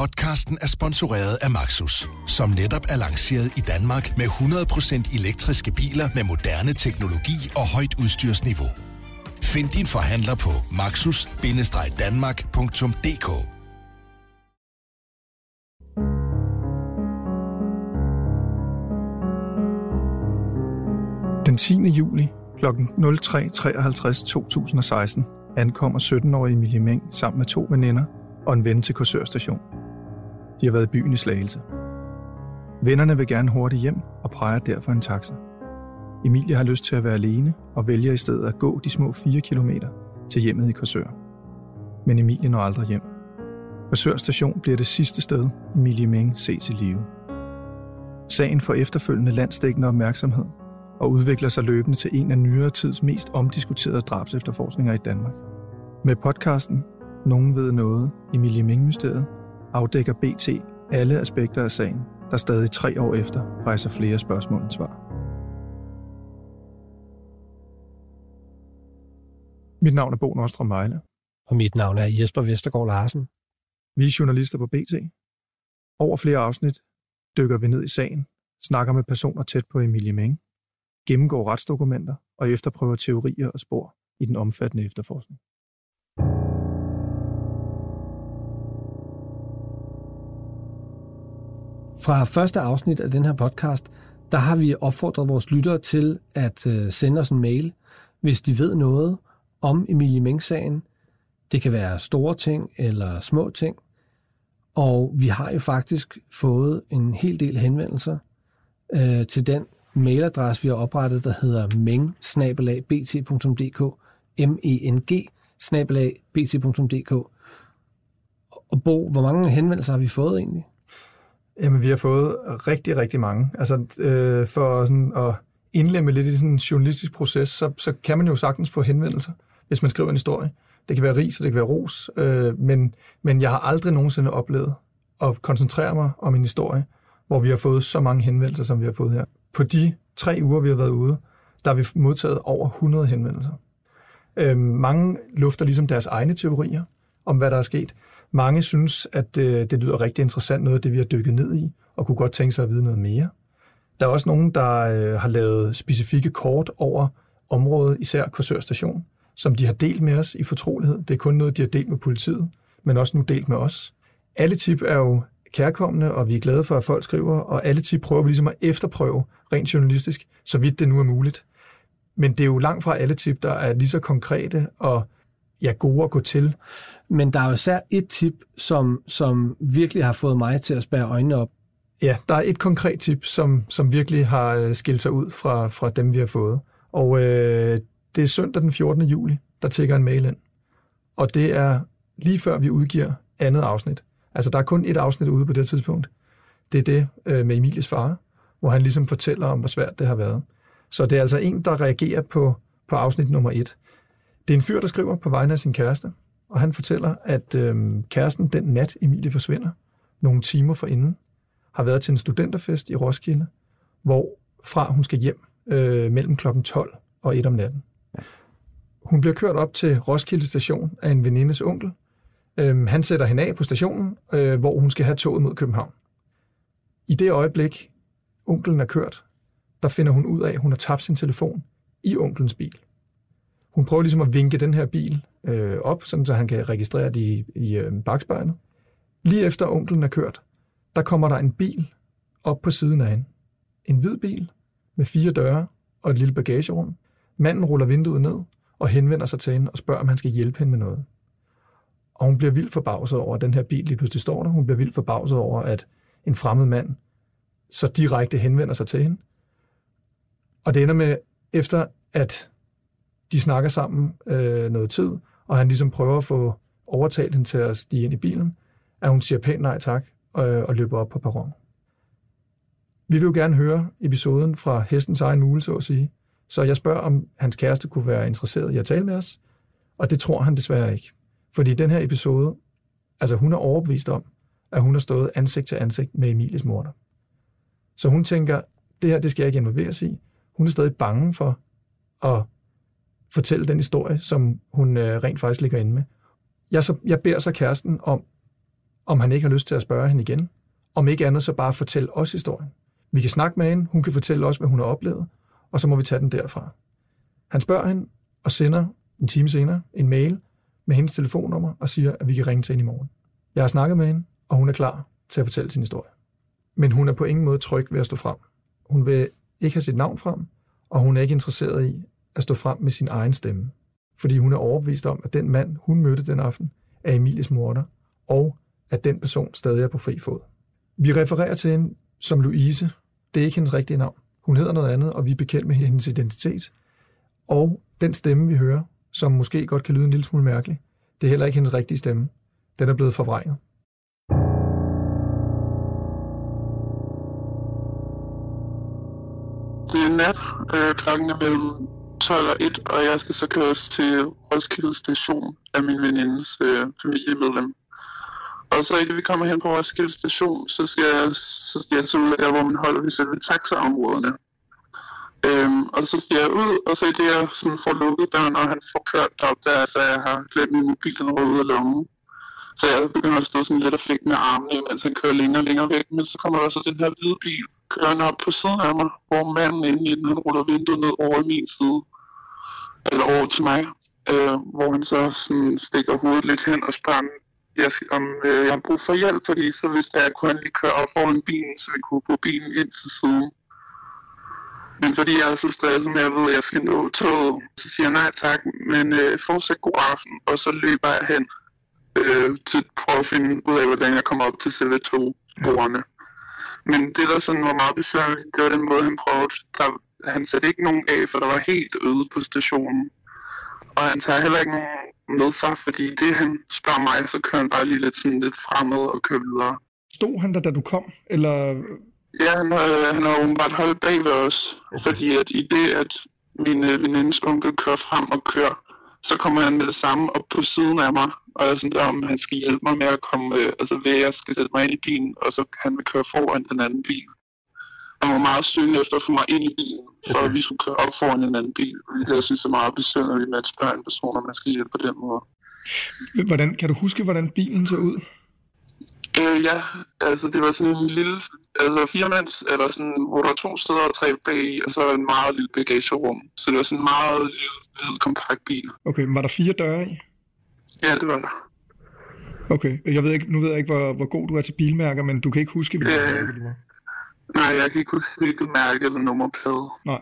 Podcasten er sponsoreret af Maxus, som netop er lanceret i Danmark med 100% elektriske biler med moderne teknologi og højt udstyrsniveau. Find din forhandler på maxus-danmark.dk Den 10. juli kl. 03.53 2016 ankommer 17-årige Emilie Meng sammen med to veninder og en ven til Korsør station. De har været i byen i Slagelse. Vennerne vil gerne hurtigt hjem og præger derfor en taxa. Emilie har lyst til at være alene og vælger i stedet at gå de små 4 km til hjemmet i Korsør. Men Emilie når aldrig hjem. Korsør station bliver det sidste sted, Emilie Meng ses i live. Sagen får efterfølgende landsdækkende opmærksomhed og udvikler sig løbende til en af nyere tids mest omdiskuterede drabsefterforskninger i Danmark. Med podcasten Nogen ved noget, Emilie Meng-mysteriet, afdækker BT alle aspekter af sagen, der stadig tre år efter rejser flere spørgsmål end svar. Mit navn er Bo Nordstrøm Mejle. Og mit navn er Jesper Vestergaard Larsen. Vi er journalister på BT. Over flere afsnit dykker vi ned i sagen, snakker med personer tæt på Emilie Meng, gennemgår retsdokumenter og efterprøver teorier og spor i den omfattende efterforskning. Fra første afsnit af den her podcast, der har vi opfordret vores lyttere til at øh, sende os en mail, hvis de ved noget om Emilie Meng-sagen. Det kan være store ting eller små ting. Og vi har jo faktisk fået en hel del henvendelser øh, til den mailadresse, vi har oprettet, der hedder meng m-e-n-g bt.dk Og Bo, hvor mange henvendelser har vi fået egentlig? Jamen, vi har fået rigtig, rigtig mange. Altså, øh, for sådan at indlemme lidt i sådan en journalistisk proces, så, så kan man jo sagtens få henvendelser, hvis man skriver en historie. Det kan være ris, og det kan være ros, øh, men, men jeg har aldrig nogensinde oplevet at koncentrere mig om en historie, hvor vi har fået så mange henvendelser, som vi har fået her. På de tre uger, vi har været ude, der har vi modtaget over 100 henvendelser. Øh, mange lufter ligesom deres egne teorier om, hvad der er sket. Mange synes, at øh, det lyder rigtig interessant, noget af det, vi har dykket ned i, og kunne godt tænke sig at vide noget mere. Der er også nogen, der øh, har lavet specifikke kort over området, især Korsør Station, som de har delt med os i fortrolighed. Det er kun noget, de har delt med politiet, men også nu delt med os. Alle tip er jo kærkommende, og vi er glade for, at folk skriver, og alle tip prøver vi ligesom at efterprøve rent journalistisk, så vidt det nu er muligt. Men det er jo langt fra alle tip, der er lige så konkrete og ja, gode at gå til. Men der er jo især et tip, som, som virkelig har fået mig til at spære øjnene op. Ja, der er et konkret tip, som, som virkelig har øh, skilt sig ud fra, fra dem, vi har fået. Og øh, det er søndag den 14. juli, der tækker en mail ind. Og det er lige før vi udgiver andet afsnit. Altså, der er kun et afsnit ude på det tidspunkt. Det er det øh, med Emilies far, hvor han ligesom fortæller om, hvor svært det har været. Så det er altså en, der reagerer på, på afsnit nummer et. Det er en fyr, der skriver på vegne af sin kæreste, og han fortæller, at øh, kæresten den nat, Emilie forsvinder, nogle timer forinden, har været til en studenterfest i Roskilde, hvor fra hun skal hjem øh, mellem kl. 12 og 1 om natten. Hun bliver kørt op til Roskilde station af en venindes onkel. Øh, han sætter hende af på stationen, øh, hvor hun skal have toget mod København. I det øjeblik, onkelen er kørt, der finder hun ud af, at hun har tabt sin telefon i onkelens bil. Hun prøver ligesom at vinke den her bil øh, op, sådan så han kan registrere det i, i øh, bagspejlet. Lige efter onkelen er kørt, der kommer der en bil op på siden af hende. En hvid bil med fire døre og et lille bagagerum. Manden ruller vinduet ned og henvender sig til hende og spørger, om han skal hjælpe hende med noget. Og hun bliver vildt forbavset over, at den her bil lige pludselig står der. Hun bliver vildt forbavset over, at en fremmed mand så direkte henvender sig til hende. Og det ender med, efter at de snakker sammen øh, noget tid, og han ligesom prøver at få overtalt hende til at stige ind i bilen, at hun siger pænt nej tak, og, øh, og løber op på perronen. Vi vil jo gerne høre episoden fra hestens egen mule, så at sige. Så jeg spørger, om hans kæreste kunne være interesseret i at tale med os, og det tror han desværre ikke. Fordi den her episode, altså hun er overbevist om, at hun har stået ansigt til ansigt med Emilies morter. Så hun tænker, det her, det skal jeg ikke involveres i. Hun er stadig bange for at fortælle den historie, som hun øh, rent faktisk ligger inde med. Jeg, så, jeg beder så kæresten om om han ikke har lyst til at spørge hende igen. Om ikke andet, så bare fortælle os historien. Vi kan snakke med hende, hun kan fortælle os, hvad hun har oplevet, og så må vi tage den derfra. Han spørger hende og sender en time senere en mail med hendes telefonnummer og siger, at vi kan ringe til hende i morgen. Jeg har snakket med hende, og hun er klar til at fortælle sin historie. Men hun er på ingen måde tryg ved at stå frem. Hun vil ikke have sit navn frem, og hun er ikke interesseret i at stå frem med sin egen stemme. Fordi hun er overbevist om, at den mand, hun mødte den aften, er Emilies morder, og at den person stadig er på fri fod. Vi refererer til hende som Louise. Det er ikke hendes rigtige navn. Hun hedder noget andet, og vi er bekendt med hendes identitet. Og den stemme, vi hører, som måske godt kan lyde en lille smule mærkelig, det er heller ikke hendes rigtige stemme. Den er blevet forvrænget. Det er nat. Øh, klokken er mellem 12 og 1, og jeg skal så køres til Roskilde station af min venindes øh, familiemedlem. Og så i det vi kommer hen på Roskilde station, så skal jeg, så skal jeg så ud der, hvor man holder ved selve taxaområderne. Øhm, og så skal jeg ud, og så i det jeg sådan får lukket døren, og han får kørt op der, så jeg har glemt min mobil, den røde ud af lommen. Så jeg begynder at stå sådan lidt og flække med armene, mens han kører længere og længere væk. Men så kommer der så den her hvide bil kørende op på siden af mig, hvor manden inde i den, han ruller vinduet ned over min side. Eller over til mig. Øh, hvor han så sådan stikker hovedet lidt hen og spørger, jeg, om øh, jeg har brug for hjælp, fordi så hvis jeg kunne han lige køre op foran bilen, så vi kunne få bilen ind til siden. Men fordi jeg er så stresset med, at jeg ved, at jeg skal nå toget, så siger jeg nej tak, men øh, fortsat god aften, og så løber jeg hen øh, til at prøve at finde ud af, hvordan jeg kommer op til selve togsporene. Men det, der sådan var meget besøgende, det var den måde, han prøvede. Der, han satte ikke nogen af, for der var helt øde på stationen. Og han tager heller ikke nogen med sig, fordi det, han spørger mig, så kører han bare lige lidt, sådan lidt fremad og kører videre. Stod han der, da du kom? Eller Ja, han har, han har åbenbart holdt bag ved os, okay. fordi at i det, at min øh, venindes onkel kører frem og kører, så kommer han med det samme op på siden af mig, og jeg er sådan der, om han skal hjælpe mig med at komme, øh, altså ved at jeg skal sætte mig ind i bilen, og så kan han vil køre foran den anden bil. Han var meget søgende efter at få mig ind i bilen, for at vi skulle køre op foran en anden bil. Det jeg synes er meget besynderligt med at spørge en person, om man skal hjælpe på den måde. hvordan, kan du huske, hvordan bilen så ud? Øh, ja, altså det var sådan en lille, altså firemands, eller sådan, hvor der var to steder og tre bag i, og så en meget lille bagagerum. Så det var sådan en meget lille, lille kompakt bil. Okay, men var der fire døre i? Ja, det var der. Okay, jeg ved ikke, nu ved jeg ikke, hvor, hvor god du er til bilmærker, men du kan ikke huske, hvilket Øh, mærke det var. Nej, jeg kan ikke huske, hvilket mærke eller nummerplade. Nej.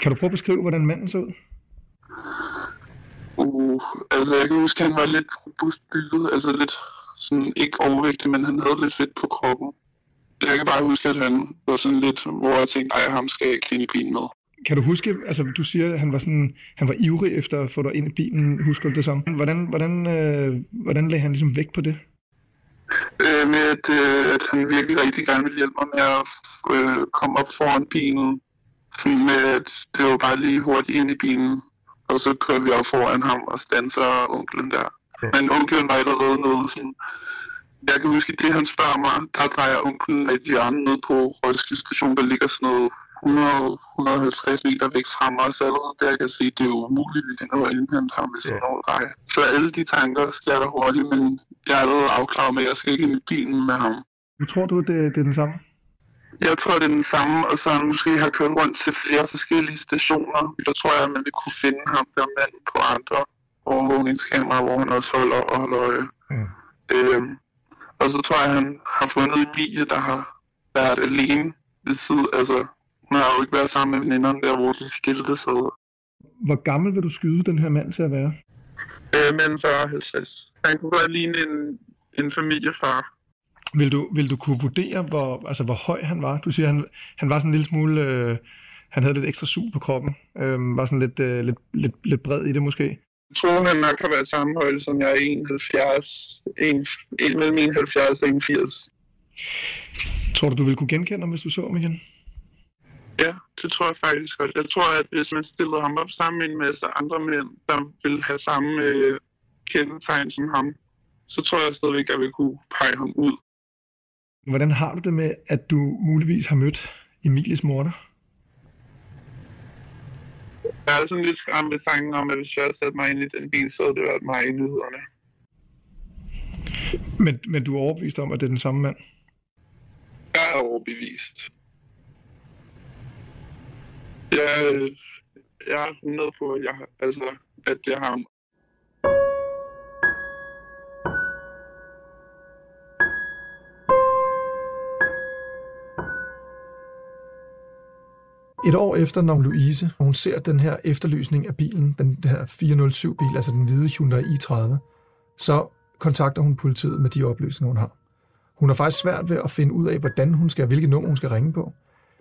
Kan du prøve at beskrive, hvordan manden så ud? Uh, altså jeg kan huske, at han var lidt robust bygget, altså lidt sådan ikke overvægtig, men han havde lidt fedt på kroppen. Jeg kan bare huske, at han var sådan lidt, hvor jeg tænkte, ej, ham skal jeg ikke i bilen med. Kan du huske, altså du siger, at han var, sådan, han var ivrig efter at få dig ind i bilen, husker du det som? Hvordan, hvordan, øh, hvordan lagde han ligesom vægt på det? Øh, med at, øh, at han virkelig rigtig gerne ville hjælpe mig med at øh, komme op foran bilen. Sådan med, at det var bare lige hurtigt ind i bilen. Og så kørte vi op foran ham og standser onklen der. Ja. Men onklen var allerede noget sådan... Jeg kan huske, det han spørger mig, der drejer onklen et hjørne ned på Roskilde station, der ligger sådan noget 100-150 meter væk fra mig, så allerede der kan jeg sige, at det er umuligt, at vi kan nå at indhente ham ved sådan noget drej. Så alle de tanker sker der hurtigt, men jeg er allerede afklaret med, at jeg skal ikke ind i bilen med ham. Du tror du, det, det er den samme? Jeg tror, det er den samme, og så han måske har kørt rundt til flere forskellige stationer. Der tror jeg, at man vil kunne finde ham der mand på andre overvågningskameraer, hvor han også holder og holder øje. Mm. Øhm, og så tror jeg, at han har fundet Emilie, der har været alene ved siden. Altså, hun har jo ikke været sammen med veninderne der, hvor de skilte sig. Hvor gammel vil du skyde den her mand til at være? Øh, men 40-50. Han kunne godt ligne en, en familiefar. Vil du, vil du kunne vurdere, hvor, altså, hvor høj han var? Du siger, han, han var sådan en lille smule... Øh, han havde lidt ekstra sug på kroppen. Øh, var sådan lidt, øh, lidt, lidt, lidt bred i det måske. Jeg tror, han nok har været samme højde, som jeg er 71, en, en, mellem 71 og 81. Tror du, du ville kunne genkende ham, hvis du så ham igen? Ja, det tror jeg faktisk godt. Jeg tror, at hvis man stillede ham op sammen med en masse andre mænd, der ville have samme øh, kendetegn som ham, så tror jeg stadigvæk, at jeg vil kunne pege ham ud. Hvordan har du det med, at du muligvis har mødt Emilies morter? Jeg er sådan lidt skræmt med tanken om, at hvis jeg havde sat mig ind i den bil, så havde det været mig i nyhederne. Men, men du er overbevist om, at det er den samme mand? Jeg er overbevist. Jeg, jeg er 100 på, at, jeg, altså, at det har ham. Et år efter, når Louise hun ser den her efterlysning af bilen, den, den her 407-bil, altså den hvide Hyundai i30, så kontakter hun politiet med de oplysninger, hun har. Hun har faktisk svært ved at finde ud af, hvordan hun skal, hvilket nummer hun skal ringe på,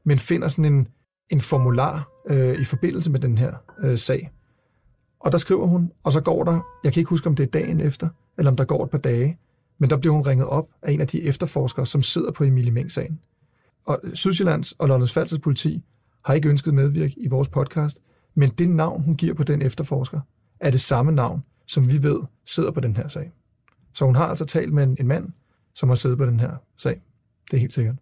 men finder sådan en, en formular øh, i forbindelse med den her øh, sag. Og der skriver hun, og så går der, jeg kan ikke huske, om det er dagen efter, eller om der går et par dage, men der bliver hun ringet op af en af de efterforskere, som sidder på Emilie Meng-sagen. Og Sydsjællands og Lollands Falsets politi har ikke ønsket medvirke i vores podcast, men det navn, hun giver på den efterforsker, er det samme navn, som vi ved sidder på den her sag. Så hun har altså talt med en, en mand, som har siddet på den her sag. Det er helt sikkert.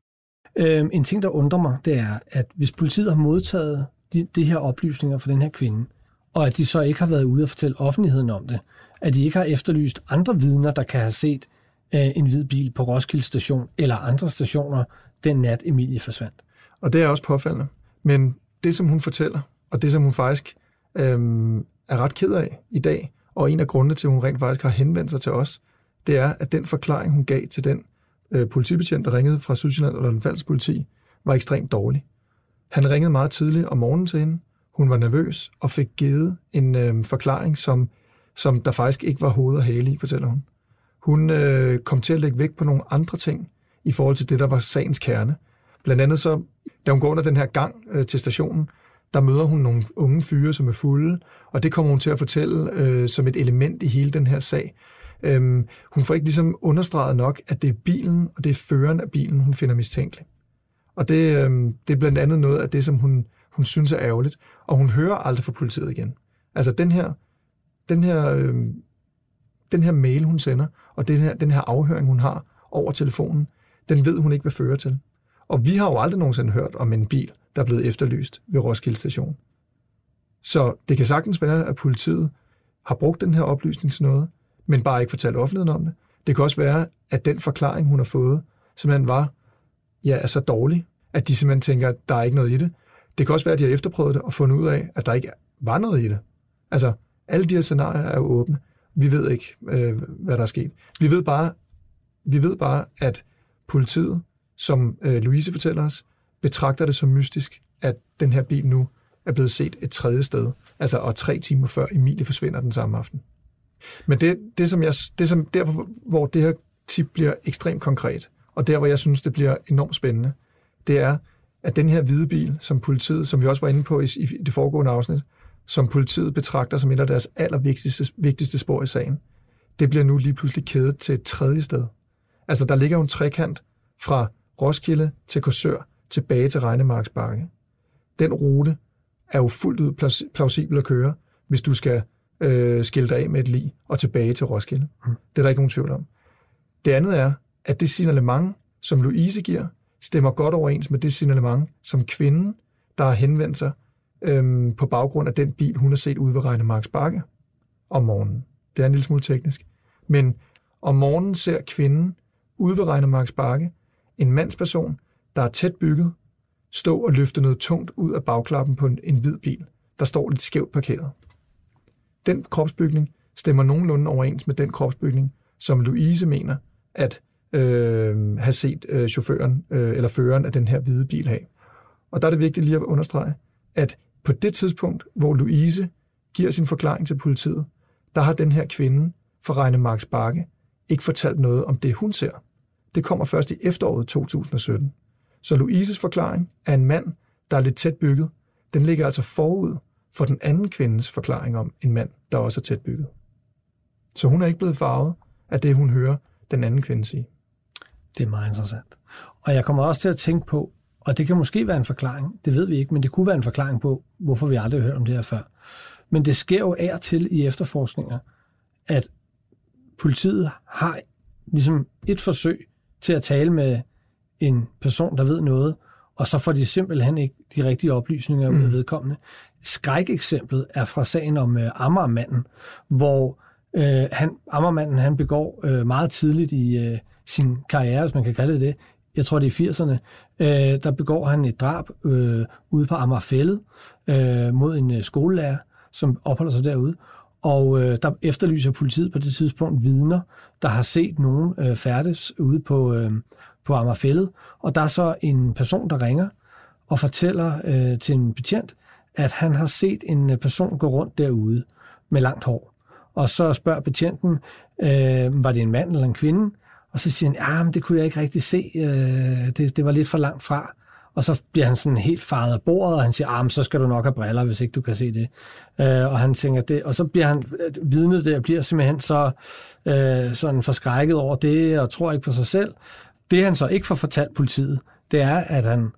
Øhm, en ting, der undrer mig, det er, at hvis politiet har modtaget de, de her oplysninger fra den her kvinde, og at de så ikke har været ude og fortælle offentligheden om det, at de ikke har efterlyst andre vidner, der kan have set øh, en hvid bil på Roskilde station eller andre stationer den nat Emilie forsvandt. Og det er også påfaldende. Men det, som hun fortæller, og det, som hun faktisk øh, er ret ked af i dag, og en af grundene til, at hun rent faktisk har henvendt sig til os, det er, at den forklaring, hun gav til den øh, politibetjent, der ringede fra Sydsjælland eller den falske politi, var ekstremt dårlig. Han ringede meget tidligt om morgenen til hende. Hun var nervøs og fik givet en øh, forklaring, som, som der faktisk ikke var hoved og hale i, fortæller hun. Hun øh, kom til at lægge vægt på nogle andre ting i forhold til det, der var sagens kerne. Blandt andet så, da hun går under den her gang øh, til stationen, der møder hun nogle unge fyre, som er fulde, og det kommer hun til at fortælle øh, som et element i hele den her sag. Øhm, hun får ikke ligesom understreget nok, at det er bilen, og det er føreren af bilen, hun finder mistænkelig. Og det, øhm, det er blandt andet noget af det, som hun, hun synes er ærgerligt, og hun hører aldrig fra politiet igen. Altså den her, den her, øhm, den her mail, hun sender, og den her, den her afhøring, hun har over telefonen, den ved hun ikke, hvad fører til. Og vi har jo aldrig nogensinde hørt om en bil, der er blevet efterlyst ved Roskilde Station. Så det kan sagtens være, at politiet har brugt den her oplysning til noget, men bare ikke fortalt offentligheden om det. Det kan også være, at den forklaring, hun har fået, simpelthen var, ja, er så dårlig, at de simpelthen tænker, at der er ikke noget i det. Det kan også være, at de har efterprøvet det og fundet ud af, at der ikke var noget i det. Altså, alle de her scenarier er jo åbne. Vi ved ikke, øh, hvad der er sket. Vi ved bare, vi ved bare at politiet som øh, Louise fortæller os, betragter det som mystisk, at den her bil nu er blevet set et tredje sted, altså og tre timer før Emilie forsvinder den samme aften. Men det, det, som jeg, det som derfor, hvor det her tip bliver ekstremt konkret, og der, hvor jeg synes, det bliver enormt spændende, det er, at den her hvide bil, som politiet, som vi også var inde på i, i det foregående afsnit, som politiet betragter som et af deres allervigtigste vigtigste spor i sagen, det bliver nu lige pludselig kædet til et tredje sted. Altså, der ligger jo en trekant fra Roskilde til Korsør, tilbage til Regnemarksbakke. Den rute er jo fuldt ud plausibel at køre, hvis du skal øh, skille dig af med et lig og tilbage til Roskilde. Mm. Det er der ikke nogen tvivl om. Det andet er, at det signalement, som Louise giver, stemmer godt overens med det signalement, som kvinden, der har henvendt sig øhm, på baggrund af den bil, hun har set ude ved Regnemarks Bakke om morgenen. Det er en lille smule teknisk. Men om morgenen ser kvinden ude ved Regnemarks Bakke en mandsperson, der er tæt bygget, stå og løfte noget tungt ud af bagklappen på en, en hvid bil, der står lidt skævt parkeret. Den kropsbygning stemmer nogenlunde overens med den kropsbygning, som Louise mener at øh, have set øh, chaufføren øh, eller føreren af den her hvide bil have. Og der er det vigtigt lige at understrege, at på det tidspunkt, hvor Louise giver sin forklaring til politiet, der har den her kvinde fra Regne Marks Bakke ikke fortalt noget om det, hun ser det kommer først i efteråret 2017. Så Louises forklaring er en mand, der er lidt tæt bygget. Den ligger altså forud for den anden kvindes forklaring om en mand, der også er tæt bygget. Så hun er ikke blevet farvet af det, hun hører den anden kvinde sige. Det er meget interessant. Og jeg kommer også til at tænke på, og det kan måske være en forklaring, det ved vi ikke, men det kunne være en forklaring på, hvorfor vi aldrig har hørt om det her før. Men det sker jo af til i efterforskninger, at politiet har ligesom et forsøg til at tale med en person, der ved noget, og så får de simpelthen ikke de rigtige oplysninger ud af mm. vedkommende. Skrækeksemplet er fra sagen om øh, Amagermanden, hvor Øh, han, Ammermanden han begår øh, meget tidligt i øh, sin karriere, hvis man kan kalde det det, jeg tror det er 80'erne, øh, der begår han et drab øh, ude på Amagerfællet øh, mod en øh, skolelærer, som opholder sig derude. Og øh, der efterlyser politiet på det tidspunkt vidner, der har set nogen øh, færdes ude på, øh, på Amagerfællet. Og der er så en person, der ringer og fortæller øh, til en betjent, at han har set en øh, person gå rundt derude med langt hår. Og så spørger betjenten, øh, var det en mand eller en kvinde? Og så siger han, ja, men det kunne jeg ikke rigtig se. Øh, det, det var lidt for langt fra. Og så bliver han sådan helt faret af bordet, og han siger, ah, så skal du nok have briller, hvis ikke du kan se det. Øh, og han tænker det, og så bliver han øh, vidnet det, og bliver simpelthen så øh, sådan forskrækket over det, og tror ikke på sig selv. Det han så ikke får fortalt politiet, det er, at han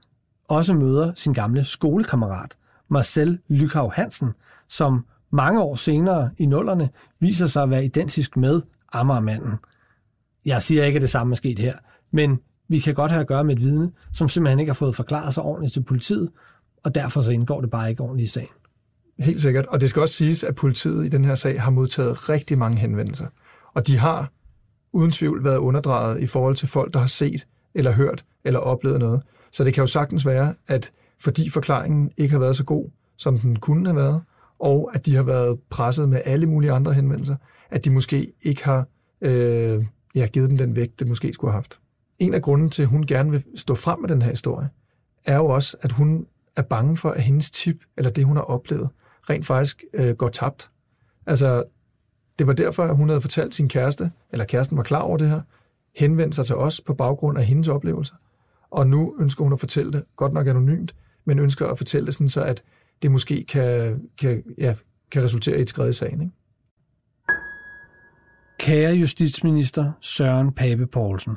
også møder sin gamle skolekammerat, Marcel Lykhav Hansen, som mange år senere i nullerne viser sig at være identisk med Amagermanden. Jeg siger ikke, at det samme er sket her, men vi kan godt have at gøre med et vidne, som simpelthen ikke har fået forklaret sig ordentligt til politiet, og derfor så indgår det bare ikke ordentligt i sagen. Helt sikkert. Og det skal også siges, at politiet i den her sag har modtaget rigtig mange henvendelser. Og de har uden tvivl været underdrejet i forhold til folk, der har set eller hørt eller oplevet noget. Så det kan jo sagtens være, at fordi forklaringen ikke har været så god, som den kunne have været, og at de har været presset med alle mulige andre henvendelser, at de måske ikke har øh, ja, givet den den vægt, det måske skulle have haft. En af grunden til, at hun gerne vil stå frem med den her historie, er jo også, at hun er bange for, at hendes tip, eller det, hun har oplevet, rent faktisk øh, går tabt. Altså, det var derfor, at hun havde fortalt sin kæreste, eller kæresten var klar over det her, henvendte sig til os på baggrund af hendes oplevelser. Og nu ønsker hun at fortælle det, godt nok anonymt, men ønsker at fortælle det sådan, så at det måske kan, kan, ja, kan resultere i et skred i sagen. Ikke? Kære justitsminister Søren Pape Poulsen.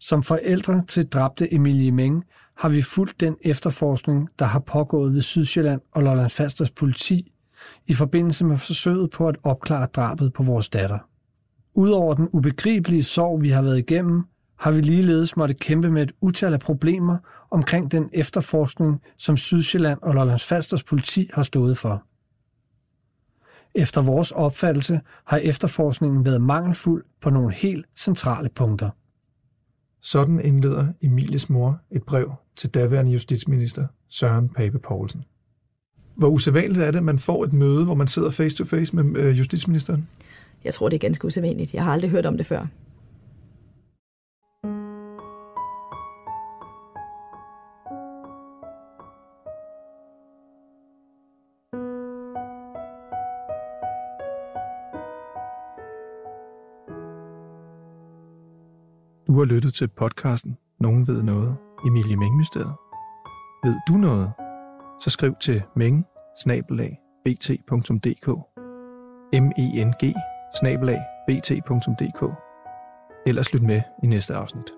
Som forældre til dræbte Emilie Meng har vi fulgt den efterforskning, der har pågået ved Sydsjælland og Lolland Falsters politi i forbindelse med forsøget på at opklare drabet på vores datter. Udover den ubegribelige sorg, vi har været igennem, har vi ligeledes måtte kæmpe med et utal af problemer omkring den efterforskning, som Sydsjælland og Lollands Fasters politi har stået for. Efter vores opfattelse har efterforskningen været mangelfuld på nogle helt centrale punkter. Sådan indleder Emilies mor et brev til daværende justitsminister Søren Pape Poulsen. Hvor usædvanligt er det, at man får et møde, hvor man sidder face to face med øh, justitsministeren? Jeg tror, det er ganske usædvanligt. Jeg har aldrig hørt om det før. Har lyttet til podcasten Nogen ved noget, Emilie Mengmysteriet. Ved du noget? Så skriv til meng bt.dk m-e-n-g bt.dk Ellers lyt med i næste afsnit.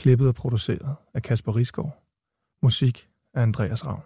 Klippet og produceret af Kasper Risgaard. Musik af Andreas Ravn.